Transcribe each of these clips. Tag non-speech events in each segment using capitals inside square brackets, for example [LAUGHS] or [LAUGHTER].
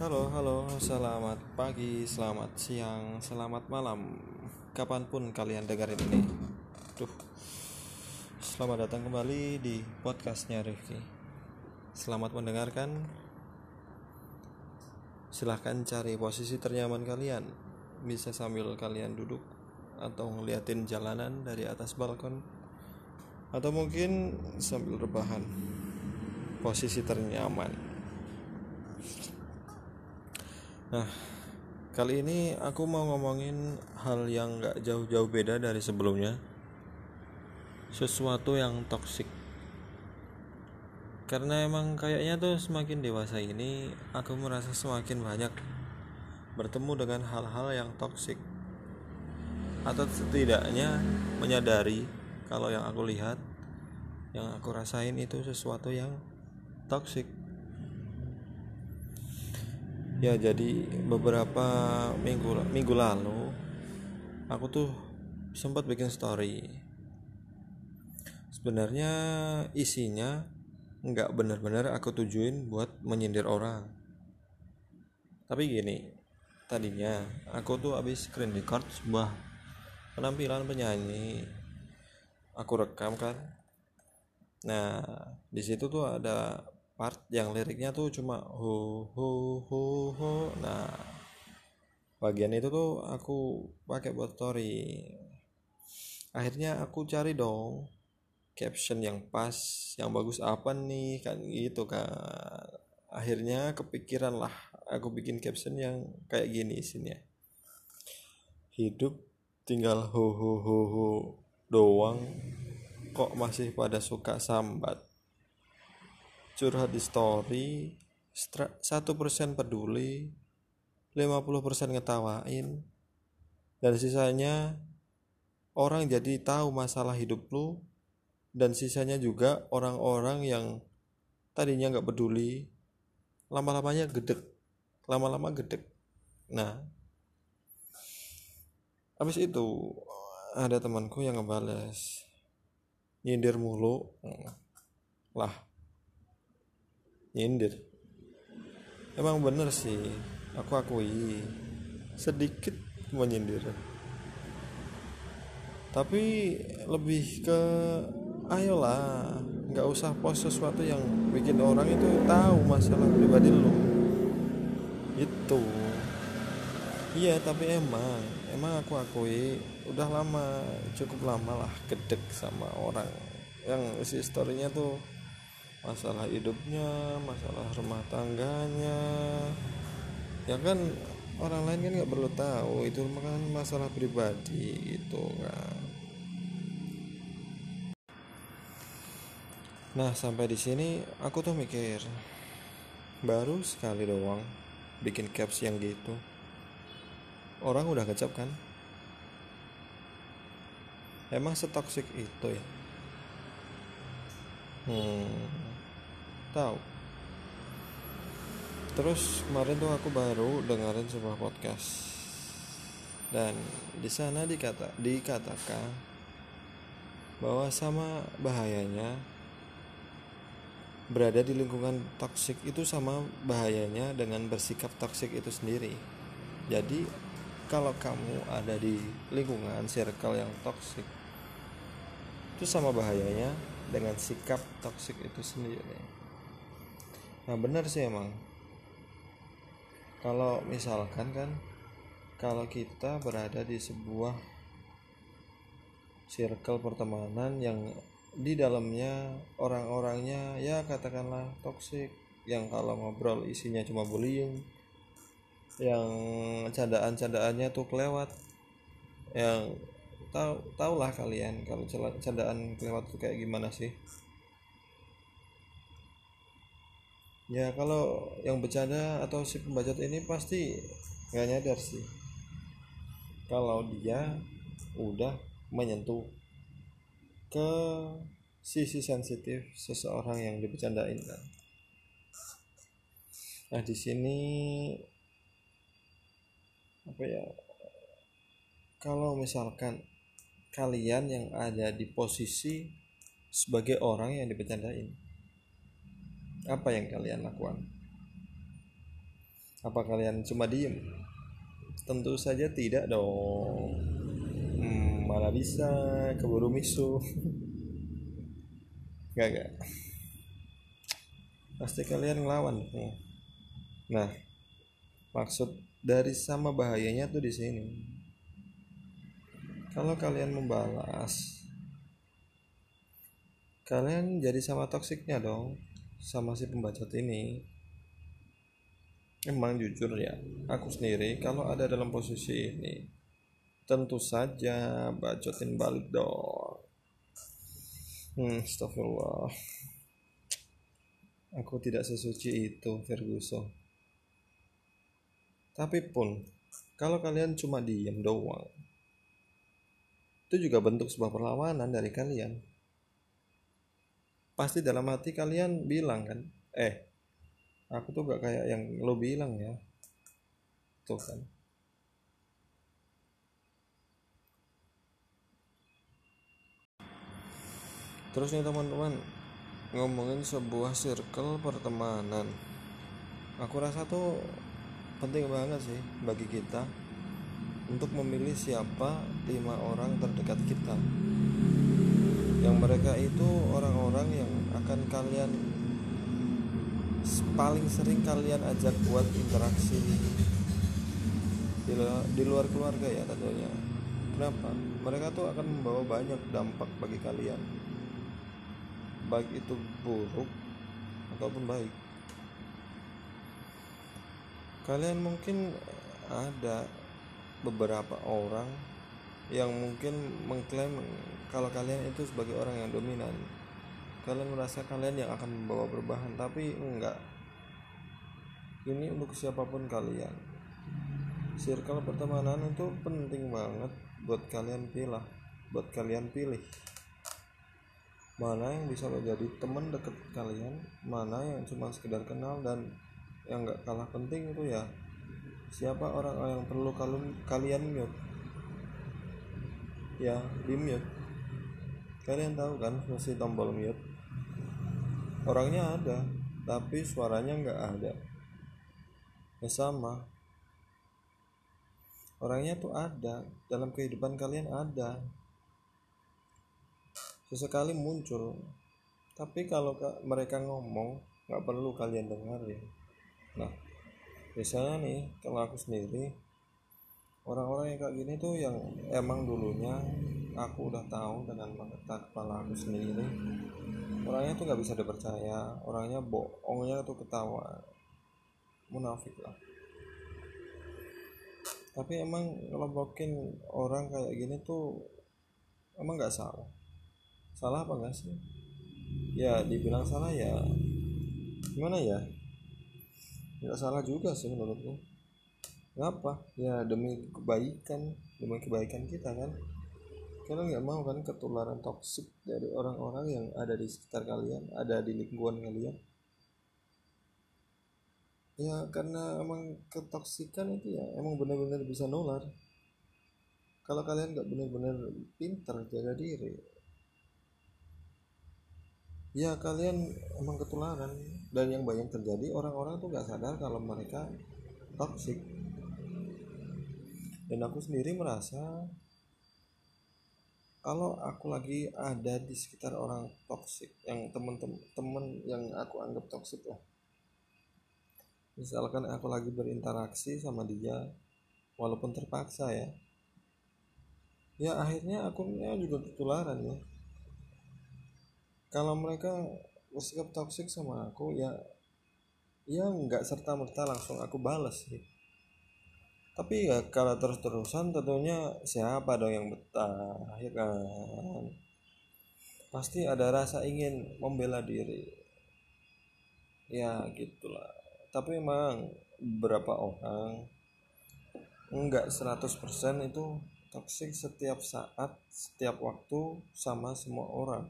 Halo, halo, selamat pagi, selamat siang, selamat malam. Kapan pun kalian dengerin ini. Duh, Selamat datang kembali di podcastnya Rifki. Selamat mendengarkan. Silahkan cari posisi ternyaman kalian. Bisa sambil kalian duduk Atau ngeliatin jalanan dari atas balkon. Atau mungkin sambil rebahan Posisi ternyaman Nah, kali ini aku mau ngomongin hal yang gak jauh-jauh beda dari sebelumnya. Sesuatu yang toksik. Karena emang kayaknya tuh semakin dewasa ini, aku merasa semakin banyak bertemu dengan hal-hal yang toksik. Atau setidaknya menyadari kalau yang aku lihat, yang aku rasain itu sesuatu yang toksik ya jadi beberapa minggu minggu lalu aku tuh sempat bikin story. Sebenarnya isinya nggak benar-benar aku tujuin buat menyindir orang. Tapi gini tadinya aku tuh habis screen record sebuah penampilan penyanyi. Aku rekam kan. Nah di situ tuh ada part yang liriknya tuh cuma ho ho ho ho. Nah bagian itu tuh aku pakai buat story. Akhirnya aku cari dong caption yang pas yang bagus apa nih kan gitu kan. Akhirnya kepikiran lah aku bikin caption yang kayak gini isinya hidup tinggal ho ho ho ho doang kok masih pada suka sambat curhat di story satu persen peduli 50% ngetawain. Dan sisanya orang jadi tahu masalah hidup lu dan sisanya juga orang-orang yang tadinya nggak peduli lama-lamanya gedek lama-lama gedek. Nah habis itu ada temanku yang ngebales nyindir mulu. Lah nyindir. Emang bener sih aku akui sedikit menyindir tapi lebih ke ayolah nggak usah post sesuatu yang bikin orang itu tahu masalah pribadi lo itu. Iya tapi emang emang aku akui udah lama cukup lama lah gedek sama orang. Yang isi storynya tuh masalah hidupnya masalah rumah tangganya. Ya kan orang lain kan nggak perlu tahu itu kan masalah pribadi gitu kan. Nah sampai di sini aku tuh mikir baru sekali doang bikin caps yang gitu. Orang udah kecap kan? Emang setoksik itu ya? Hmm tahu terus kemarin tuh aku baru dengerin sebuah podcast. Dan di sana dikata dikatakan bahwa sama bahayanya berada di lingkungan toksik itu sama bahayanya dengan bersikap toksik itu sendiri. Jadi kalau kamu ada di lingkungan circle yang toksik itu sama bahayanya dengan sikap toksik itu sendiri nah benar sih emang. Kalau misalkan kan kalau kita berada di sebuah circle pertemanan yang di dalamnya orang-orangnya ya katakanlah toksik yang kalau ngobrol isinya cuma bullying yang candaan-candaannya tuh kelewat yang tahu tahulah kalian kalau candaan kelewat itu kayak gimana sih ya kalau yang bercanda atau si pembacot ini pasti nggak nyadar sih. Kalau dia udah menyentuh ke sisi sensitif seseorang yang dibercandain kan. Nah di sini apa ya kalau misalkan kalian yang ada di posisi sebagai orang yang dibercandain apa yang kalian lakukan? Apa kalian cuma diem? Tentu saja tidak dong. Hmm, malah bisa? Keburu misu. [LAUGHS] Gak gak pasti kalian ngelawan. Nah maksud dari sama bahayanya tuh di sini. Kalau kalian membalas kalian jadi sama toksiknya dong sama si pembacot ini emang jujur ya aku sendiri kalau ada dalam posisi ini tentu saja bacotin balik dong. Hmm astagfirullah. Aku tidak sesuci itu Ferguson. Tapi pun kalau kalian cuma diem doang itu juga bentuk sebuah perlawanan dari kalian pasti dalam hati kalian bilang kan eh aku tuh gak kayak yang lo bilang ya. Tuh kan. Terus nih teman-teman ngomongin sebuah circle pertemanan. Aku rasa tuh penting banget sih bagi kita untuk memilih siapa lima orang terdekat kita yang mereka itu orang-orang yang akan kalian paling sering kalian ajak buat interaksi di, di luar keluarga ya tentunya. Kenapa? Mereka tuh akan membawa banyak dampak bagi kalian. Baik itu buruk ataupun baik. Kalian mungkin ada beberapa orang yang mungkin mengklaim kalau kalian itu sebagai orang yang dominan. Kalian merasa kalian yang akan membawa perubahan tapi enggak. Ini untuk siapa pun kalian. Circle pertemanan itu penting banget buat kalian pilih buat kalian pilih. Mana yang bisa menjadi teman deket kalian mana yang cuma sekedar kenal dan yang enggak kalah penting itu ya siapa orang yang perlu kalian kalian mute ya di mute. Kalian tahu kan fungsi tombol mute. Orangnya ada tapi suaranya nggak ada. Ya sama. Orangnya tuh ada dalam kehidupan kalian ada. Sesekali muncul tapi kalau mereka ngomong nggak perlu kalian dengar ya nah biasanya nih kalau aku sendiri kayak gini tuh yang emang dulunya aku udah tahu dengan mata kepala aku sendiri orangnya tuh nggak bisa dipercaya orangnya bohongnya tuh ketawa munafik lah. Tapi emang ngelompokin orang kayak gini tuh emang nggak salah. Salah apa enggak sih? Ya dibilang salah ya gimana ya? Nggak salah juga sih menurutku ngapa ya demi kebaikan demi kebaikan kita kan? Kalian nggak mau kan ketularan toksik dari orang-orang yang ada di sekitar kalian ada di lingkungan kalian. Ya karena emang ketoksikan itu ya emang benar-benar bisa nular. Kalau kalian nggak benar-benar pintar jaga diri. Ya kalian emang ketularan. Dan yang banyak terjadi orang-orang tuh nggak sadar kalau mereka toksik dan aku sendiri merasa kalau aku lagi ada di sekitar orang toksik yang temen-temen yang aku anggap toksik lah. Misalkan aku lagi berinteraksi sama dia walaupun terpaksa ya ya akhirnya akunnya juga ketularan ya. Kalau mereka bersikap toksik sama aku ya ya nggak serta merta langsung aku balas sih tapi ya kalau terus-terusan tentunya siapa dong yang betah ya kan? Pasti ada rasa ingin membela diri. Ya gitulah. Tapi emang beberapa orang enggak 100% itu toksik setiap saat setiap waktu sama semua orang.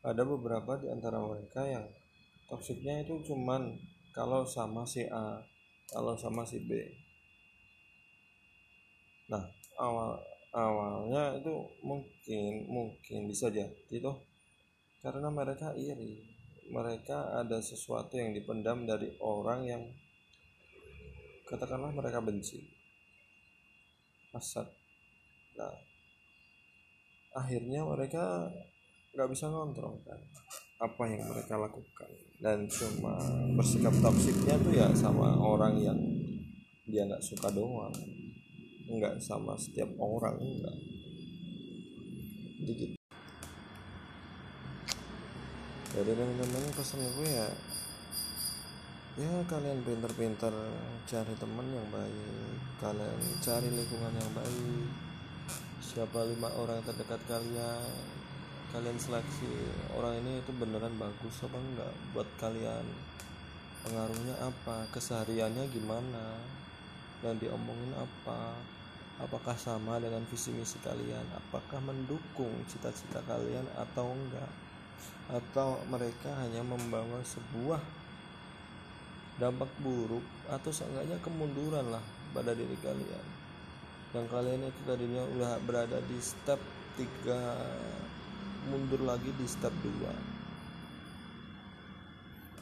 Ada beberapa di antara mereka yang toksiknya itu cuman kalau sama si A kalau sama si B. Nah awal awalnya itu mungkin mungkin bisa jadi tuh karena mereka iri. Mereka ada sesuatu yang dipendam dari orang yang katakanlah mereka benci. Hasad. Nah akhirnya mereka nggak bisa ngontrol kan apa yang mereka lakukan. Dan cuma bersikap toksiknya tuh ya sama orang yang dia nggak suka doang. Nggak sama setiap orang enggak dikit jadi teman-teman pesan gue ya ya kalian pinter-pinter cari teman yang baik kalian cari lingkungan yang baik. Siapa lima orang terdekat kalian kalian seleksi orang ini itu beneran bagus apa enggak? Buat kalian pengaruhnya apa? Kesehariannya gimana? Dan diomongin apa? Apakah sama dengan visi misi kalian? Apakah mendukung cita-cita kalian atau enggak? Atau mereka hanya membawa sebuah dampak buruk atau seenggaknya kemunduran lah pada diri kalian? Yang kalian itu tadinya udah berada di step 3 mundur lagi di step 2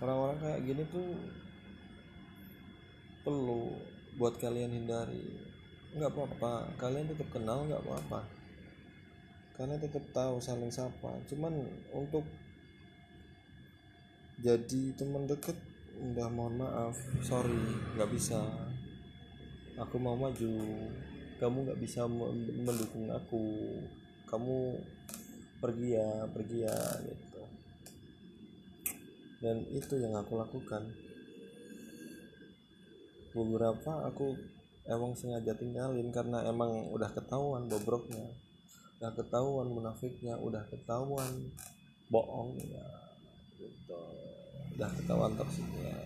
orang-orang kayak gini tuh perlu buat kalian hindari. Nggak apa-apa kalian tetap kenal nggak apa-apa. Kalian tetap tahu saling sapa. Cuman untuk jadi teman deket udah mohon maaf. Sorry nggak bisa. Aku mau maju. Kamu nggak bisa mendukung aku. Kamu pergi ya pergi ya gitu. Dan itu yang aku lakukan. Beberapa aku emang sengaja tinggalin karena emang udah ketahuan bobroknya. Udah ketahuan munafiknya udah ketahuan bohongnya gitu. Udah ketahuan toksiknya.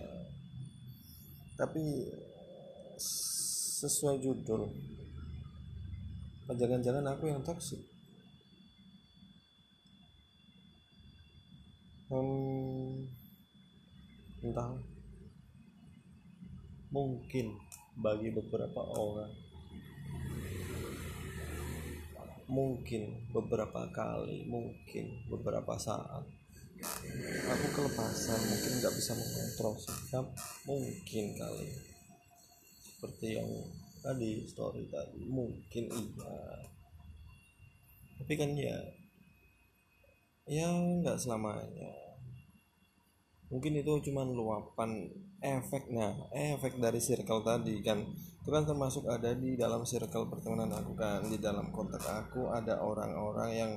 Tapi sesuai judul jangan-jangan aku yang toksik hmm, entah. Mungkin bagi beberapa orang. Mungkin beberapa kali mungkin beberapa saat. Aku kelepasan mungkin nggak bisa mengontrol sikap mungkin kali. Seperti yang tadi story tadi mungkin iya. Tapi kan ya ya nggak selamanya mungkin itu cuma luapan efek nah efek dari circle tadi kan. Itu kan termasuk ada di dalam circle pertemanan aku kan. Di dalam kontak aku ada orang-orang yang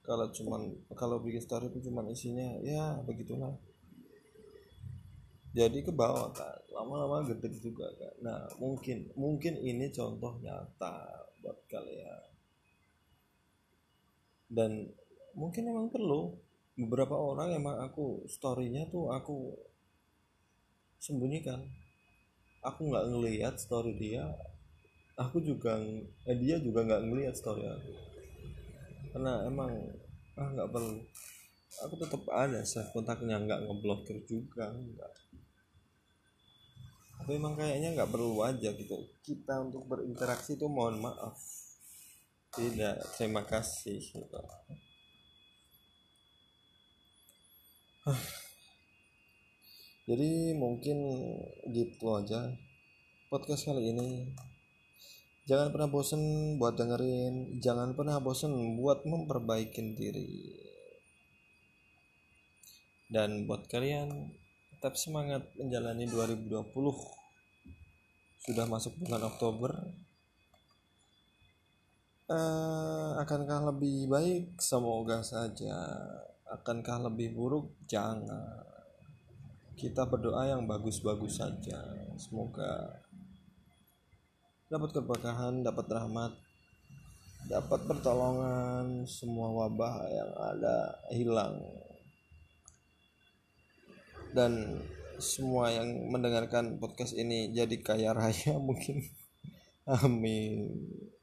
kalau cuman kalau bikin story itu cuman isinya ya begitulah. Jadi ke bawah kan lama-lama gede juga kan nah mungkin mungkin ini contoh nyata buat kalian. Dan mungkin emang perlu beberapa orang emang aku storynya tuh aku sembunyikan. Aku nggak ngelihat story dia. Aku juga eh, dia juga nggak ngelihat story aku. Karena emang ah nggak perlu. Aku tetap ada save kontaknya nggak ngeblokir juga enggak tapi emang kayaknya nggak perlu aja gitu. Kita untuk berinteraksi tuh mohon maaf. Tidak terima kasih gitu jadi mungkin gitu aja podcast kali ini. Jangan pernah bosen buat dengerin jangan pernah bosen buat memperbaiki diri. Dan buat kalian tetap semangat menjalani 2020 sudah masuk bulan Oktober. Uh, akankah lebih baik? Semoga saja akankah lebih buruk? Jangan. Kita berdoa yang bagus-bagus saja. Semoga dapat keberkahan dapat rahmat dapat pertolongan semua wabah yang ada hilang. Dan semua yang mendengarkan podcast ini jadi kaya raya [LAUGHS] mungkin. Amin.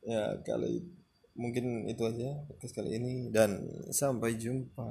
Ya kali mungkin itu aja podcast kali ini. Dan sampai jumpa